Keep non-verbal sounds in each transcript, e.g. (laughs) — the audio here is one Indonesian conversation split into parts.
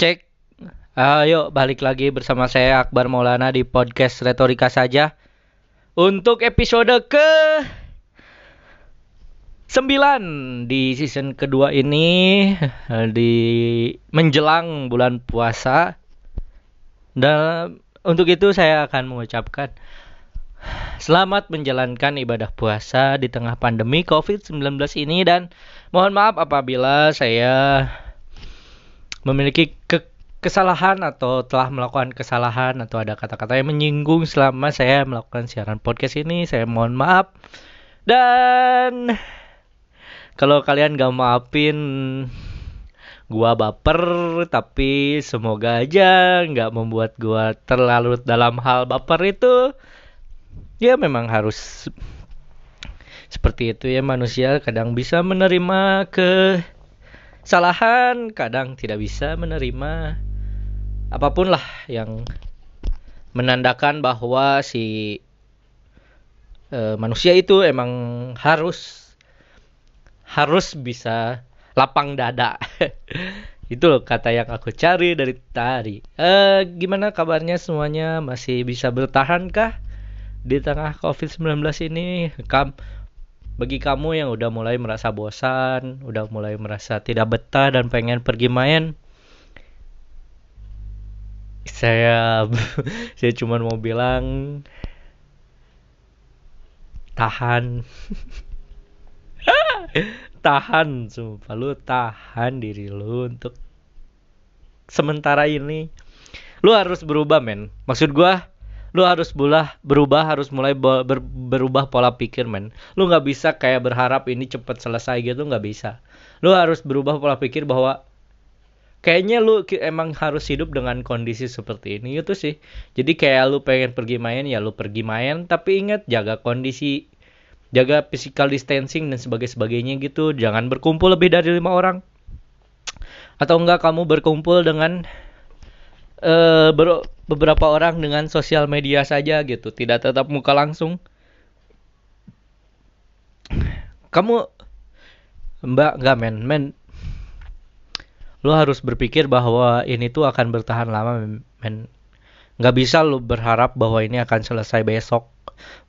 Cek. Ayo balik lagi bersama saya Akbar Maulana di podcast Retorika saja. Untuk episode ke 9 di season kedua ini di menjelang bulan puasa. Dan untuk itu saya akan mengucapkan Selamat menjalankan ibadah puasa di tengah pandemi COVID-19 ini dan mohon maaf apabila saya memiliki ke kesalahan atau telah melakukan kesalahan atau ada kata-kata yang menyinggung selama saya melakukan siaran podcast ini saya mohon maaf. Dan kalau kalian gak maafin gua baper tapi semoga aja nggak membuat gua terlalu dalam hal baper itu. Ya memang harus seperti itu ya manusia kadang bisa menerima ke kesalahan, kadang tidak bisa menerima apa pun lah yang menandakan bahwa si e, manusia itu emang harus harus bisa lapang dada. (laughs) itu loh kata yang aku cari dari tadi. E, gimana kabarnya semuanya? Masih bisa bertahan kah di tengah COVID-19 ini? Kam bagi kamu yang udah mulai merasa bosan, udah mulai merasa tidak betah dan pengen pergi main, saya (laughs) saya cuma mau bilang tahan. (laughs) Tahan sumpah. Lu tahan diri lu untuk sementara ini. Lu harus berubah men. Maksud gua lu harus berubah berubah harus mulai ber, berubah pola pikir men. Lu nggak bisa kayak berharap ini cepet selesai gitu nggak bisa. Lu harus berubah pola pikir bahwa kayaknya lu emang harus hidup dengan kondisi seperti ini gitu sih. Jadi kayak lu pengen pergi main ya lu pergi main. Tapi ingat jaga kondisi jaga physical distancing dan sebagainya sebagainya gitu. Jangan berkumpul lebih dari lima orang. Atau enggak kamu berkumpul dengan uh, ber beberapa orang dengan sosial media saja gitu, tidak tetap muka langsung. Kamu Mbak enggak men, men lu harus berpikir bahwa ini tuh akan bertahan lama men. Nggak bisa lu berharap bahwa ini akan selesai besok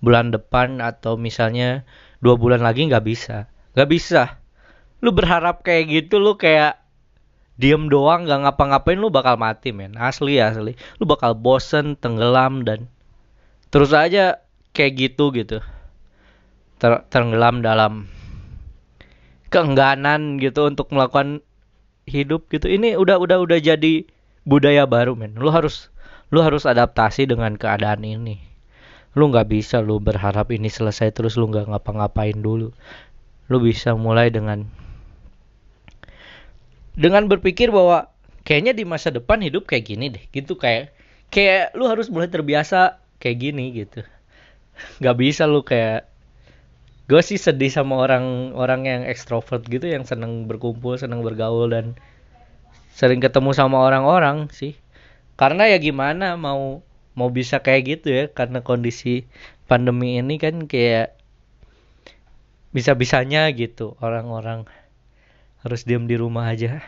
bulan depan atau misalnya dua bulan lagi nggak bisa. Nggak bisa. Lu berharap kayak gitu lu kayak diem doang gak ngapa-ngapain lu bakal mati men. Asli asli. Lu bakal bosen tenggelam dan terus aja kayak gitu gitu. Ter tenggelam dalam keengganan gitu untuk melakukan hidup gitu. Ini udah udah udah jadi budaya baru men. Lu harus lu harus adaptasi dengan keadaan ini. Lu nggak bisa lu berharap ini selesai terus lu nggak ngapa-ngapain dulu. Lu bisa mulai dengan dengan berpikir bahwa kayaknya di masa depan hidup kayak gini deh gitu kayak kayak lu harus mulai terbiasa kayak gini gitu. Nggak bisa lu kayak gue sih sedih sama orang-orang yang ekstrovert gitu yang seneng berkumpul seneng bergaul dan sering ketemu sama orang-orang sih. Karena ya gimana mau mau bisa kayak gitu ya karena kondisi pandemi ini kan kayak bisa-bisanya gitu orang-orang harus diam di rumah aja.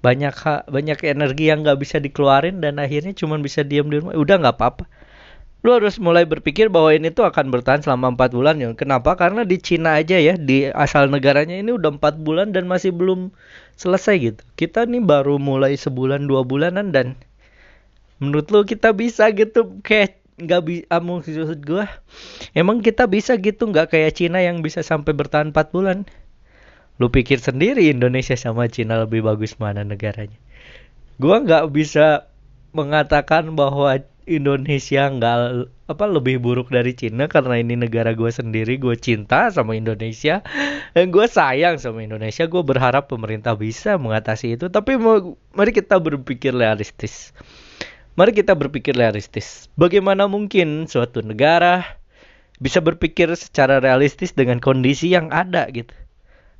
Banyak banyak energi yang nggak bisa dikeluarin dan akhirnya cuma bisa diam di rumah. Udah nggak apa-apa. Lu harus mulai berpikir bahwa ini tuh akan bertahan selama empat bulan ya kenapa? Karena di Cina aja ya di asal negaranya ini udah empat bulan dan masih belum selesai gitu. Kita nih baru mulai sebulan dua bulanan dan menurut lu kita bisa gitu? Kayak nggak bisa amung maksud gue emang kita bisa gitu? Nggak kayak Cina yang bisa sampai bertahan empat bulan lu pikir sendiri Indonesia sama Cina lebih bagus mana negaranya? Gua nggak bisa mengatakan bahwa Indonesia nggak apa lebih buruk dari Cina karena ini negara gue sendiri. Gue cinta sama Indonesia. Dan gue sayang sama Indonesia. Gue berharap pemerintah bisa mengatasi itu. Tapi mari kita berpikir realistis. Mari kita berpikir realistis. Bagaimana mungkin suatu negara bisa berpikir secara realistis dengan kondisi yang ada gitu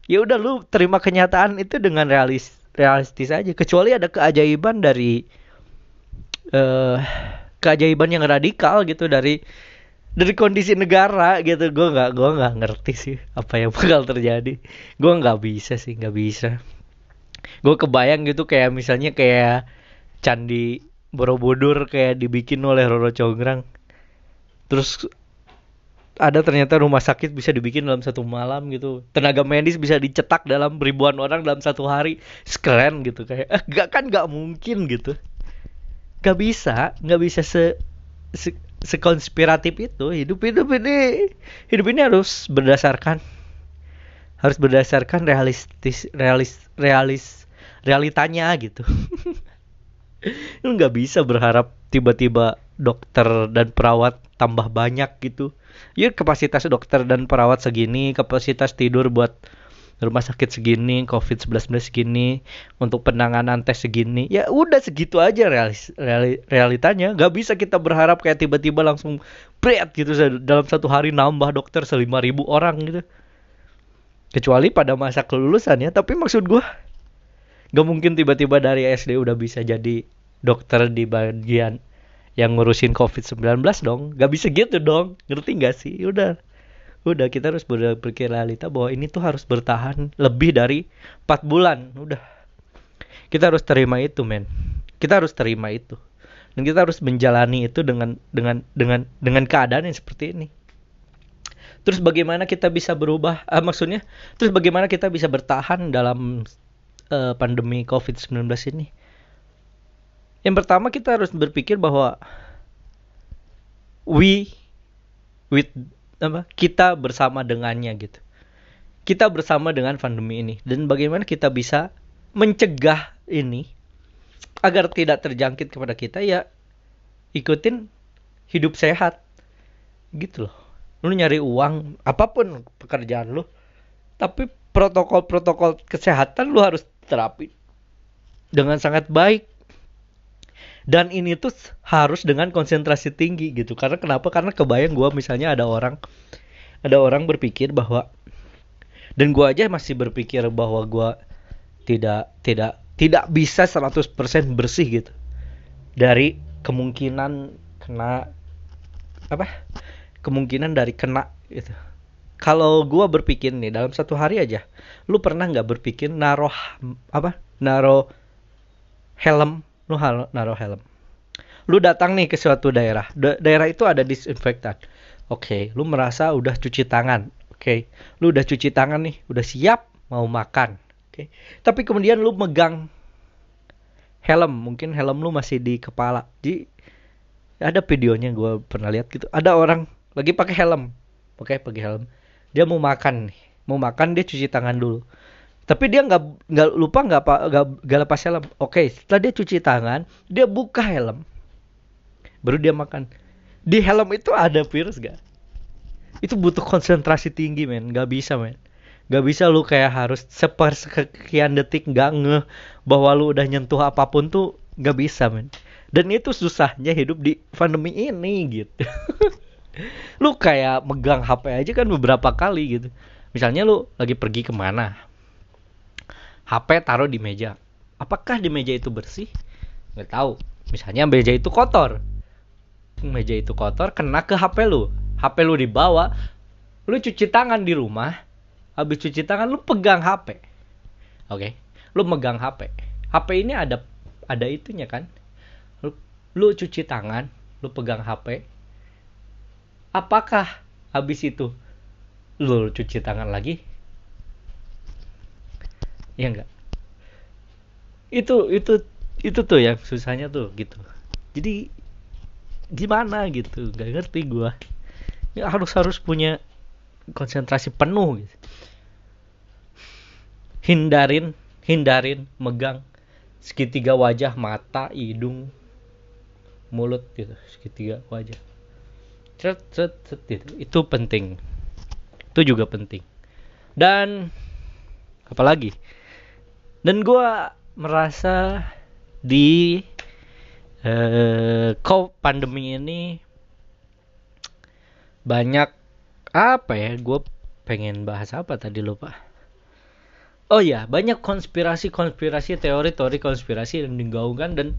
ya udah lu terima kenyataan itu dengan realis realistis aja. Kecuali ada keajaiban dari uh, keajaiban yang radikal gitu dari dari kondisi negara gitu. Gue nggak gue nggak ngerti sih apa yang (laughs) bakal terjadi. Gue nggak bisa sih nggak bisa. Gue kebayang gitu kayak misalnya kayak candi Borobudur kayak dibikin oleh Roro Conggrang terus ada ternyata rumah sakit bisa dibikin dalam satu malam gitu. Tenaga medis bisa dicetak dalam ribuan orang dalam satu hari. Keren gitu kayak eh, gak kan gak mungkin gitu. Gak bisa gak bisa se, se sekonspiratif itu. Hidup hidup ini hidup ini harus berdasarkan harus berdasarkan realistis realis realis realitanya gitu. Lu (laughs) nggak bisa berharap tiba-tiba dokter dan perawat tambah banyak gitu. Ya kapasitas dokter dan perawat segini kapasitas tidur buat rumah sakit segini covid-19 segini untuk penanganan tes segini. Ya udah segitu aja realis, reali, realitanya. Nggak bisa kita berharap kayak tiba-tiba langsung berat gitu dalam satu hari nambah dokter selima ribu orang gitu. Kecuali pada masa kelulusan ya tapi maksud gue nggak mungkin tiba-tiba dari SD udah bisa jadi dokter di bagian yang ngurusin COVID-19 dong. Gak bisa gitu dong. Ngerti gak sih? Udah. Udah kita harus berpikir realita bahwa ini tuh harus bertahan lebih dari 4 bulan. Udah. Kita harus terima itu, men. Kita harus terima itu. Dan kita harus menjalani itu dengan dengan dengan dengan keadaan yang seperti ini. Terus bagaimana kita bisa berubah? Uh, maksudnya, terus bagaimana kita bisa bertahan dalam uh, pandemi COVID-19 ini? Yang pertama kita harus berpikir bahwa we with apa kita bersama dengannya gitu. Kita bersama dengan pandemi ini dan bagaimana kita bisa mencegah ini agar tidak terjangkit kepada kita ya ikutin hidup sehat gitu loh. Lu nyari uang apa pun pekerjaan lu tapi protokol-protokol kesehatan lu harus terapi dengan sangat baik dan ini tuh harus dengan konsentrasi tinggi gitu. Karena kenapa? Karena kebayang gue misalnya ada orang ada orang berpikir bahwa dan gue aja masih berpikir bahwa gue tidak tidak tidak bisa 100% bersih gitu. Dari kemungkinan kena apa? Kemungkinan dari kena gitu. Kalau gue berpikir nih dalam satu hari aja lu pernah nggak berpikir naruh apa? Naruh helm lu naruh helm. Lu datang nih ke suatu daerah. Da daerah itu ada disinfektan. Oke okay, lu merasa udah cuci tangan. Oke okay. lu udah cuci tangan nih udah siap mau makan. Oke okay. tapi kemudian lu megang helm. Mungkin helm lu masih di kepala. Di ada videonya gue pernah lihat gitu. Ada orang lagi pakai helm. Oke okay, pakai helm. Dia mau makan nih. Mau makan dia cuci tangan dulu tapi dia nggak nggak lupa nggak nggak lepas helm. Oke setelah dia cuci tangan dia buka helm. Baru dia makan. Di helm itu ada virus gak itu butuh konsentrasi tinggi men. Nggak bisa men. Nggak bisa lu kayak harus sepersekian detik nggak ngeh bahwa lu udah nyentuh apa pun tuh nggak bisa men. Dan itu susahnya hidup di pandemi ini gitu. (laughs) Lu kayak megang HP aja kan beberapa kali gitu. Misalnya lu lagi pergi ke mana HP taruh di meja. Apakah di meja itu bersih? Nggak tahu. Misalnya meja itu kotor. Meja itu kotor, kena ke HP lu. HP lu dibawa, lu cuci tangan di rumah, habis cuci tangan lu pegang HP. Oke, lu megang HP. HP ini ada ada itunya kan? Lu, lu cuci tangan, lu pegang HP. Apakah habis itu lu cuci tangan lagi? Ya enggak itu itu itu tuh yang susahnya tuh gitu. Jadi gimana gitu? Nggak ngerti gua. Ya harus harus punya konsentrasi penuh gitu. Hindarin hindarin megang segitiga wajah mata hidung mulut gitu. Segitiga wajah. Cet cet cet gitu. itu penting. Itu juga penting. Dan apalagi dan gue merasa di uh, kok pandemi ini banyak apa ya gue pengen bahas apa tadi lupa. Oh ya banyak konspirasi konspirasi teori teori konspirasi yang digaungkan dan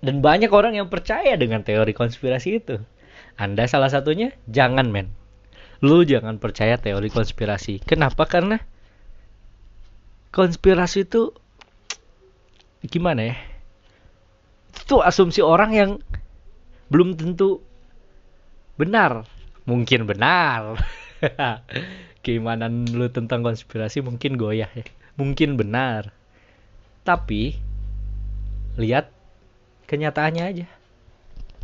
dan banyak orang yang percaya dengan teori konspirasi itu. Anda salah satunya jangan men. Lu jangan percaya teori konspirasi. Kenapa? Karena konspirasi itu gimana ya? Itu asumsi orang yang belum tentu benar. Mungkin benar. (laughs) Keimanan lu tentang konspirasi? Mungkin goyah ya. Mungkin benar. Tapi lihat kenyataannya aja.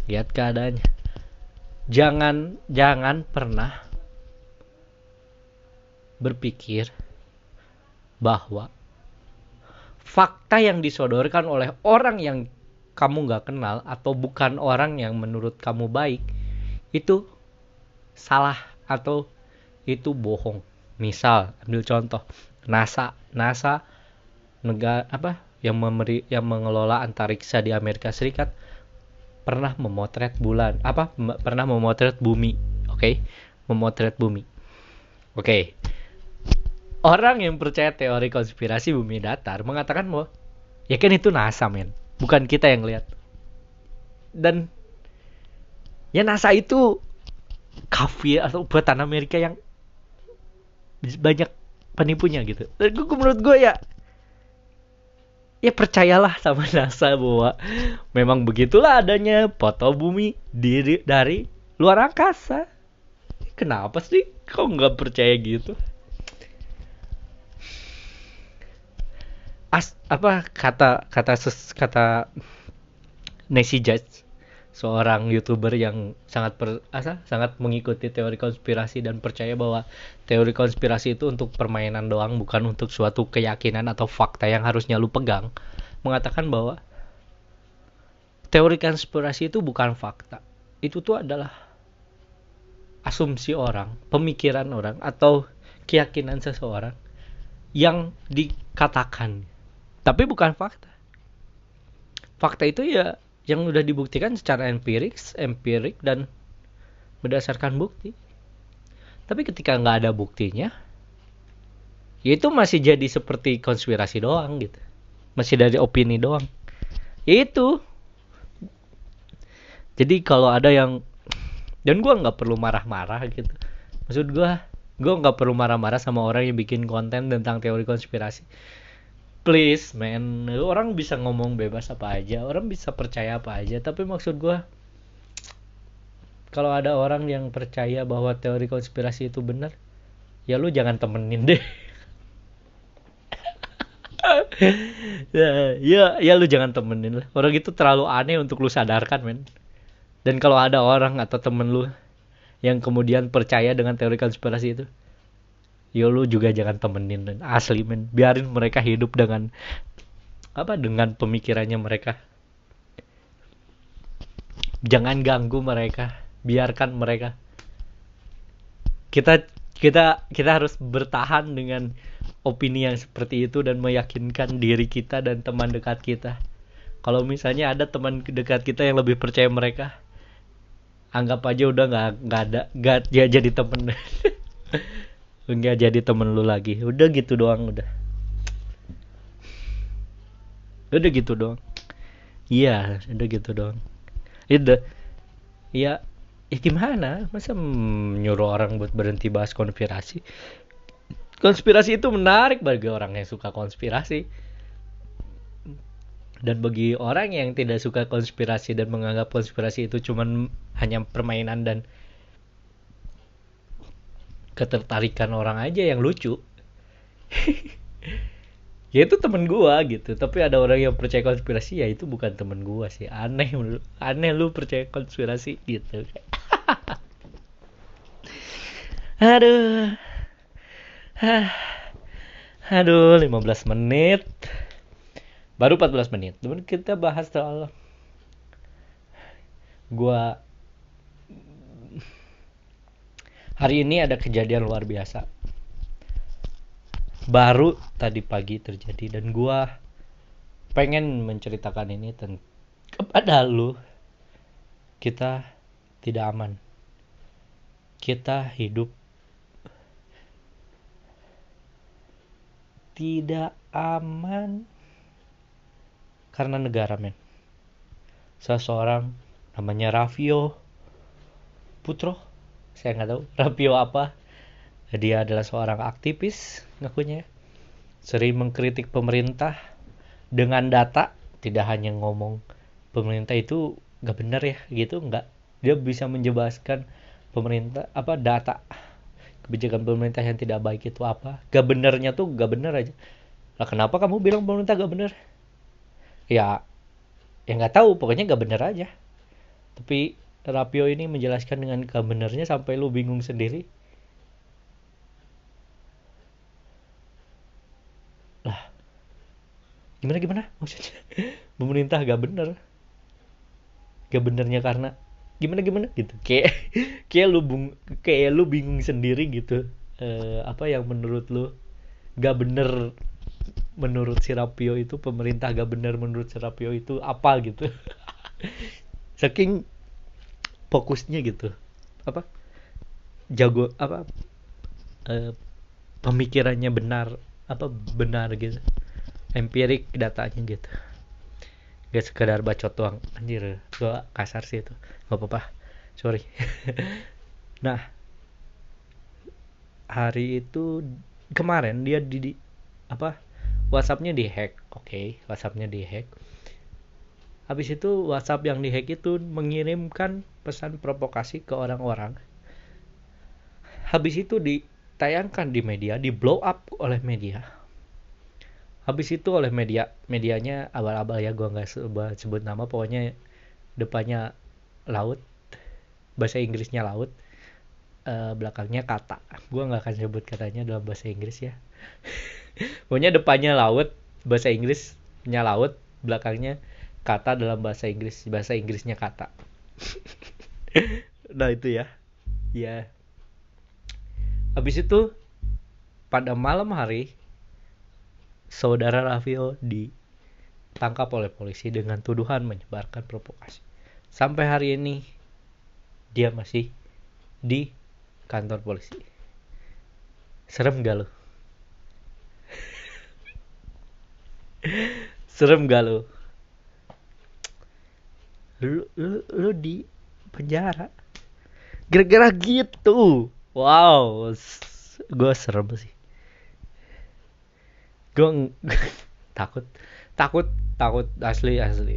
Lihat keadaannya. Jangan jangan pernah berpikir bahwa fakta yang disodorkan oleh orang yang kamu nggak kenal atau bukan orang yang menurut kamu baik itu salah atau itu bohong. Misal, ambil contoh NASA, NASA negara apa yang memberi yang mengelola antariksa di Amerika Serikat pernah memotret bulan apa pernah memotret bumi oke okay? memotret bumi oke okay orang yang percaya teori konspirasi bumi datar mengatakan bahwa ya kan itu NASA men. Bukan kita yang lihat. Dan ya NASA itu kafir atau buatan Amerika yang banyak penipunya gitu. Dan gue menurut gue ya ya percayalah sama (laughs) NASA bahwa memang begitulah adanya foto bumi diri dari luar angkasa. Kenapa sih kok nggak percaya gitu as apa kata kata ses, kata Nancy Judge seorang youtuber yang sangat per, asa, sangat mengikuti teori konspirasi dan percaya bahwa teori konspirasi itu untuk permainan doang bukan untuk suatu keyakinan atau fakta yang harusnya lu pegang mengatakan bahwa teori konspirasi itu bukan fakta. Itu tuh adalah asumsi orang pemikiran orang atau keyakinan seseorang yang dikatakan tapi bukan fakta. Fakta itu ya yang udah dibuktikan secara empirik empirik dan berdasarkan bukti. Tapi ketika nggak ada buktinya ya itu masih jadi seperti konspirasi doang gitu. Masih dari opini doang. Ya itu. Jadi kalau ada yang dan gue nggak perlu marah-marah gitu. Maksud gue gue nggak perlu marah-marah sama orang yang bikin konten tentang teori konspirasi please man. Orang bisa ngomong bebas apa aja orang bisa percaya apa aja. Tapi maksud gue kalau ada orang yang percaya bahwa teori konspirasi itu benar ya lu jangan temenin deh. (laughs) Ya, ya ya lu jangan temenin lah. Orang itu terlalu aneh untuk lu sadarkan men. Dan kalau ada orang atau temen lu yang kemudian percaya dengan teori konspirasi itu yo lu juga jangan temenin asli men. Biarin mereka hidup dengan apa dengan pemikirannya mereka. Jangan ganggu mereka. Biarkan mereka. Kita kita kita harus bertahan dengan opini yang seperti itu dan meyakinkan diri kita dan teman dekat kita. Kalau misalnya ada teman dekat kita yang lebih percaya mereka anggap aja udah nggak nggak ada nggak ya jadi temen (laughs) nggak jadi temen lu lagi. Udah gitu doang udah. Udah gitu doang. Iya udah gitu doang. Itu. Ya ya gimana? Masa nyuruh orang buat berhenti bahas konspirasi? Konspirasi itu menarik bagi orang yang suka konspirasi. Dan bagi orang yang tidak suka konspirasi dan menganggap konspirasi itu cuman hanya permainan dan ketertarikan orang aja yang lucu. (laughs) Ya itu temen gua gitu tapi ada orang yang percaya konspirasi ya itu bukan temen gua sih. Aneh aneh lu percaya konspirasi gitu. (laughs) Aduh. (sighs) Aduh 15 menit. Baru 14 menit. Temen kita bahas soal gua Hari ini ada kejadian luar biasa. Baru tadi pagi terjadi dan gua pengen menceritakan ini kepada lu. Kita tidak aman. Kita hidup tidak aman karena negara men. Seseorang namanya Raffio Putro saya nggak tahu. Rapio apa? Dia adalah seorang aktivis ngakunya. Sering mengkritik pemerintah dengan data. Tidak hanya ngomong pemerintah itu nggak benar ya gitu nggak. Dia bisa menjelaskan pemerintah apa data. Kebijakan pemerintah yang tidak baik itu apa? Gak benernya tuh gak bener aja. Lah kenapa kamu bilang pemerintah gak bener ya ya nggak tahu. Pokoknya gak bener aja. Tapi Rapio ini menjelaskan dengan gak benernya sampai lu bingung sendiri. Lah gimana gimana? (laughs) Maksudnya pemerintah gak bener. Gak benernya karena gimana gimana? Gitu. Kayak (laughs) kayak lu bung kayak lu bingung sendiri gitu. Uh, apa yang menurut lu gak bener menurut si Rapio itu? Pemerintah gak bener menurut si Rapio itu? Apa gitu? (laughs) Saking fokusnya gitu. Apa? Jago apa? uh, pemikirannya benar apa benar gitu. Empirik datanya gitu. Gak sekedar bacot doang. Anjir gua kasar sih itu. Nggak apa-apa. Sorry. (laughs) Nah hari itu kemarin dia di, di apa WhatsAppnya dihack. Oke okay, WhatsAppnya dihack. Habis itu WhatsApp yang dihack itu mengirimkan pesan provokasi ke orang-orang. Habis itu ditayangkan di media di blow up oleh media. Habis itu oleh media medianya abal-abal ya gua nggak sebut, nama pokoknya depannya laut bahasa Inggrisnya laut uh, belakangnya kata. Gua nggak akan sebut katanya dalam bahasa Inggris ya. (laughs) Pokoknya depannya laut bahasa Inggrisnya laut belakangnya kata dalam bahasa Inggris bahasa Inggrisnya kata (laughs) nah itu ya ya habis itu pada malam hari saudara Raffio ditangkap oleh polisi dengan tuduhan menyebarkan provokasi. Sampai hari ini dia masih di kantor polisi. Serem gak lo? (laughs) Serem gak lo? Lu, lu, lu di penjara. Gara-gara gitu. Wow, gue serem sih. Gue (laughs) takut takut takut asli asli.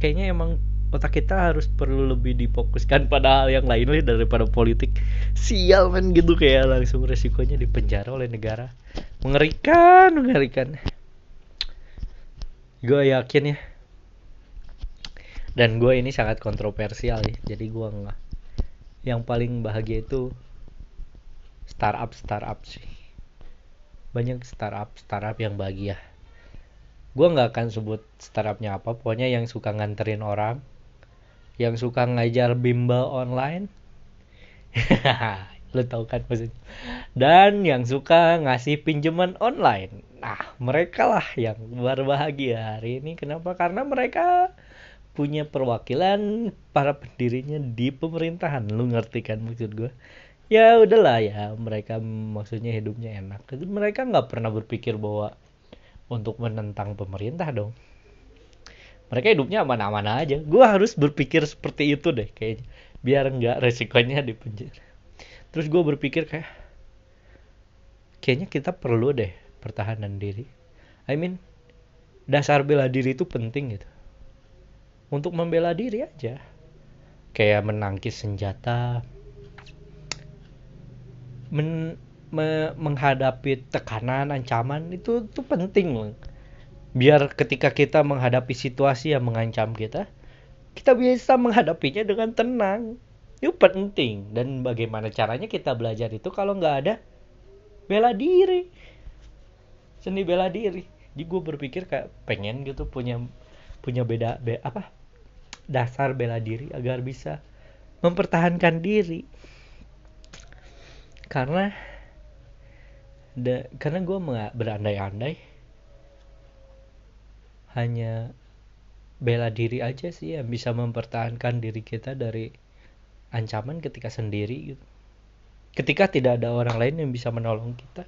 Kayaknya emang otak kita harus perlu lebih difokuskan pada hal yang lain nih daripada politik. Sial men gitu. Kayak langsung resikonya dipenjara oleh negara. Mengerikan mengerikan. Gue yakin ya dan gue ini sangat kontroversial ya. Jadi gue nggak. Yang paling bahagia itu startup startup sih. Banyak startup startup yang bahagia. Gue nggak akan sebut startupnya apa. Pokoknya yang suka nganterin orang yang suka ngajar bimbel online. (laughs) Lo tau kan maksudnya? Dan yang suka ngasih pinjaman online. Nah mereka lah yang berbahagia hari ini. Kenapa? Karena mereka punya perwakilan para pendirinya di pemerintahan. Lu ngerti kan maksud gue ya udahlah ya mereka maksudnya hidupnya enak. Mereka nggak pernah berpikir bahwa untuk menentang pemerintah dong. Mereka hidupnya aman-aman aja. Gue harus berpikir seperti itu deh kayaknya. Biar nggak resikonya di penjara. Terus gue berpikir kayak kayaknya kita perlu deh pertahanan diri. I mean dasar bela diri itu penting gitu untuk membela diri aja. Kayak menangkis senjata. Men, me, menghadapi tekanan ancaman itu itu penting loh. Biar ketika kita menghadapi situasi yang mengancam kita kita bisa menghadapinya dengan tenang. Itu penting. Dan bagaimana caranya kita belajar itu kalau nggak ada bela diri. Seni bela diri. Jadi gue berpikir kayak pengen gitu punya punya beda be, apa dasar bela diri agar bisa mempertahankan diri. Karena da, karena gue berandai-andai hanya bela diri aja sih yang bisa mempertahankan diri kita dari ancaman ketika sendiri gitu. Ketika tidak ada orang lain yang bisa menolong kita.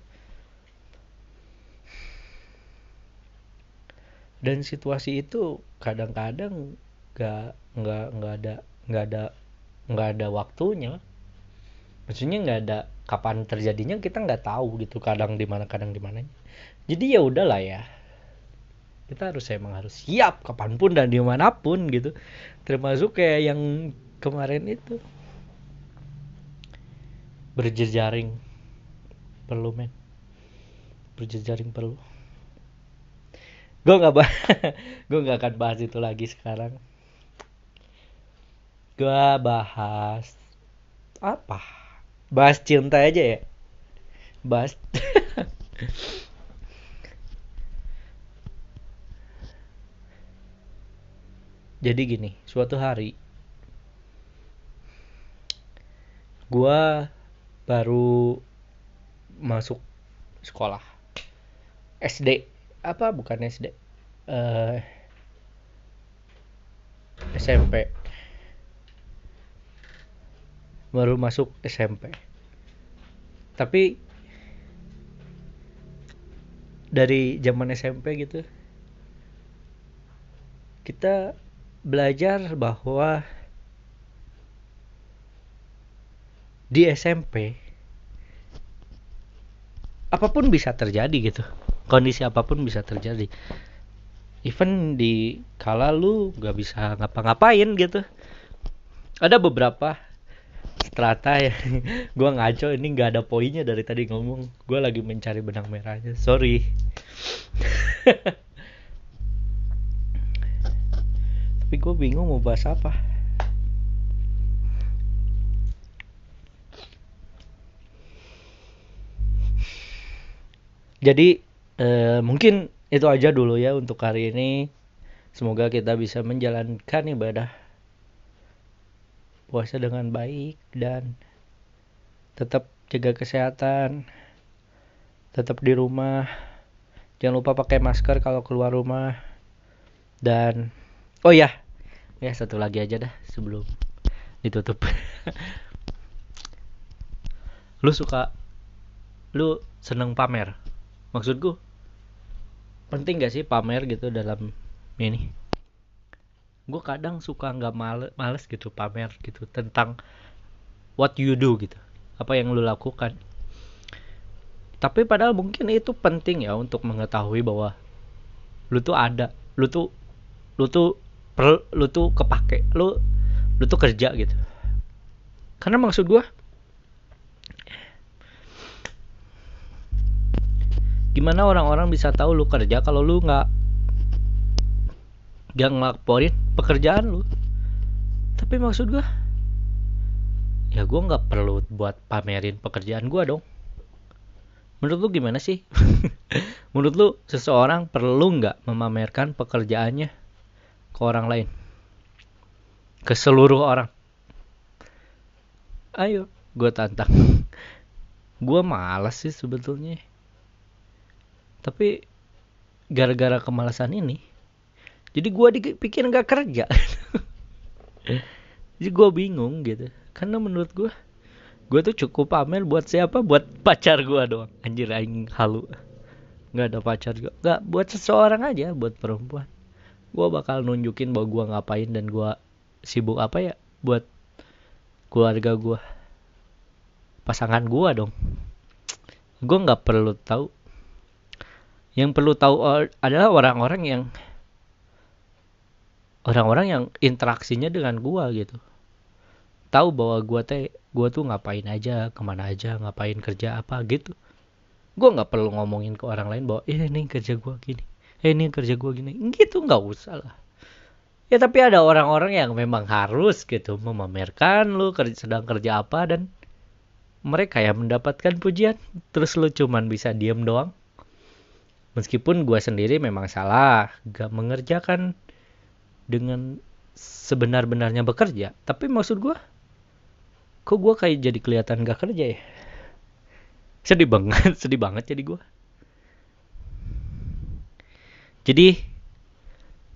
Dan situasi itu kadang-kadang nggak nggak nggak ada nggak ada nggak ada waktunya. Maksudnya nggak ada kapan terjadinya kita nggak tahu gitu kadang di mana kadang di mana jadi ya udahlah ya. Kita harus emang harus siap kapan pun dan di mana pun gitu. Termasuk kayak yang kemarin itu. Berjejaring perlu men. Berjejaring perlu. Gue nggak bah (laughs) gue nggak akan bahas itu lagi sekarang gue bahas. Apa? Bahas cinta aja ya? Bahas. (laughs) Jadi gini suatu hari gua baru masuk sekolah. SD apa? Bukan SD uh, SMP baru masuk SMP tapi dari zaman SMP gitu kita belajar bahwa di SMP apa pun bisa terjadi gitu. Kondisi apa pun bisa terjadi. Even di kala lu gak bisa ngapa-ngapain gitu. Ada beberapa strata ya. (laughs) Gue ngaco ini nggak ada poinnya dari tadi ngomong. Gue lagi mencari benang merahnya. Sorry. (laughs) Tapi gue bingung mau bahas apa. Jadi eh, mungkin itu aja dulu ya untuk hari ini. Semoga kita bisa menjalankan ibadah puasa dengan baik dan tetap jaga kesehatan tetap di rumah. Jangan lupa pakai masker kalau keluar rumah. Dan oh ya ya satu lagi aja dah sebelum ditutup. (laughs) Lu suka lu seneng pamer? Maksudku penting gak sih pamer gitu dalam ini gue kadang suka nggak males, males gitu pamer gitu tentang what you do gitu apa yang lu lakukan. Tapi padahal mungkin itu penting ya untuk mengetahui bahwa lu tuh ada lu tuh lu tuh per, lu tuh kepake lu lu tuh kerja gitu. Karena maksud gue gimana orang-orang bisa tahu lu kerja kalau lu nggak nggak ngelaporin pekerjaan lu. Tapi maksud gue ya gue nggak perlu buat pamerin pekerjaan gue dong. Menurut lu gimana sih? (laughs) Menurut lu seseorang perlu nggak memamerkan pekerjaannya ke orang lain? Ke seluruh orang? Ayo gue tantang. (laughs) Gue malas sih sebetulnya. Tapi gara-gara kemalasan ini jadi gue dipikir nggak kerja. Jadi gue bingung gitu. Karena menurut gue gue tuh cukup pamer buat siapa? Buat pacar gue doang. Anjir aing halu. Nggak ada pacar juga nggak buat seseorang aja buat perempuan. Gue bakal nunjukin bahwa gue ngapain dan gue sibuk apa ya? Buat keluarga gue pasangan gue dong. Gue nggak perlu tahu. Yang perlu tahu adalah orang-orang yang orang-orang yang interaksinya dengan gue gitu. Tahu bahwa gue teh gue tuh ngapain aja ke mana aja ngapain kerja apa gitu. Gue nggak perlu ngomongin ke orang lain bahwa eh ini kerja gue gini. Eh ini kerja gue gini. Gitu nggak usah lah. Ya tapi ada orang-orang yang memang harus gitu memamerkan lu kerja, sedang kerja apa dan mereka yang mendapatkan pujian. Terus lu cuman bisa diem doang. Meskipun gue sendiri memang salah gak mengerjakan dengan sebenar-benarnya bekerja tapi maksud gue kok gue kayak jadi kelihatan gak kerja ya (laughs) sedih banget (laughs) sedih banget jadi gue jadi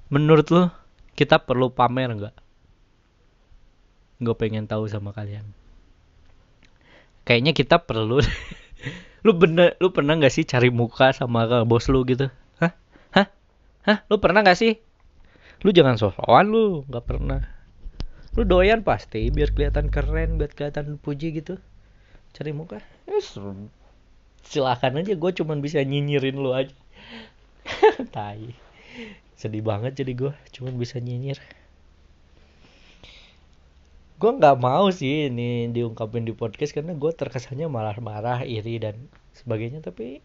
menurut lo kita perlu pamer nggak? Gue pengen tahu sama kalian. Kayaknya kita perlu. (laughs) lu bener, lu pernah nggak sih cari muka sama bos lu gitu? Hah? Hah? Hah? Lu pernah nggak sih? Lu jangan sosokan lu, nggak pernah. Lu doyan pasti biar kelihatan keren, biar kelihatan puji gitu. Cari muka. Yes. silakan aja gue cuman bisa nyinyirin lu aja (laughs) tai sedih banget jadi gue cuman bisa nyinyir gue nggak mau sih ini diungkapin di podcast karena gue terkesannya malah marah iri dan sebagainya tapi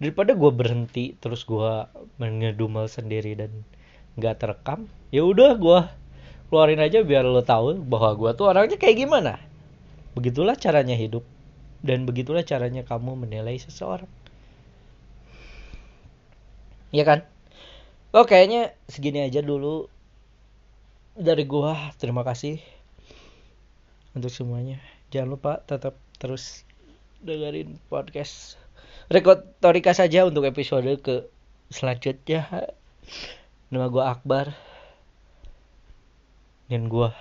daripada gue berhenti terus gue mengedumel sendiri dan nggak terekam ya udah gue keluarin aja biar lo tahu bahwa gue tuh orangnya kayak gimana. Begitulah caranya hidup dan begitulah caranya kamu menilai seseorang. Ya kan? Oh kayaknya segini aja dulu dari gua. Terima kasih untuk semuanya. Jangan lupa tetap terus dengerin podcast rekotorika saja untuk episode ke selanjutnya nama gua Akbar. Dan gua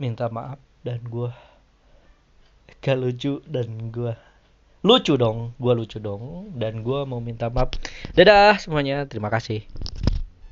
minta maaf dan gua gak lucu dan gua lucu dong gua lucu dong dan gua mau minta maaf. Dadah semuanya terima kasih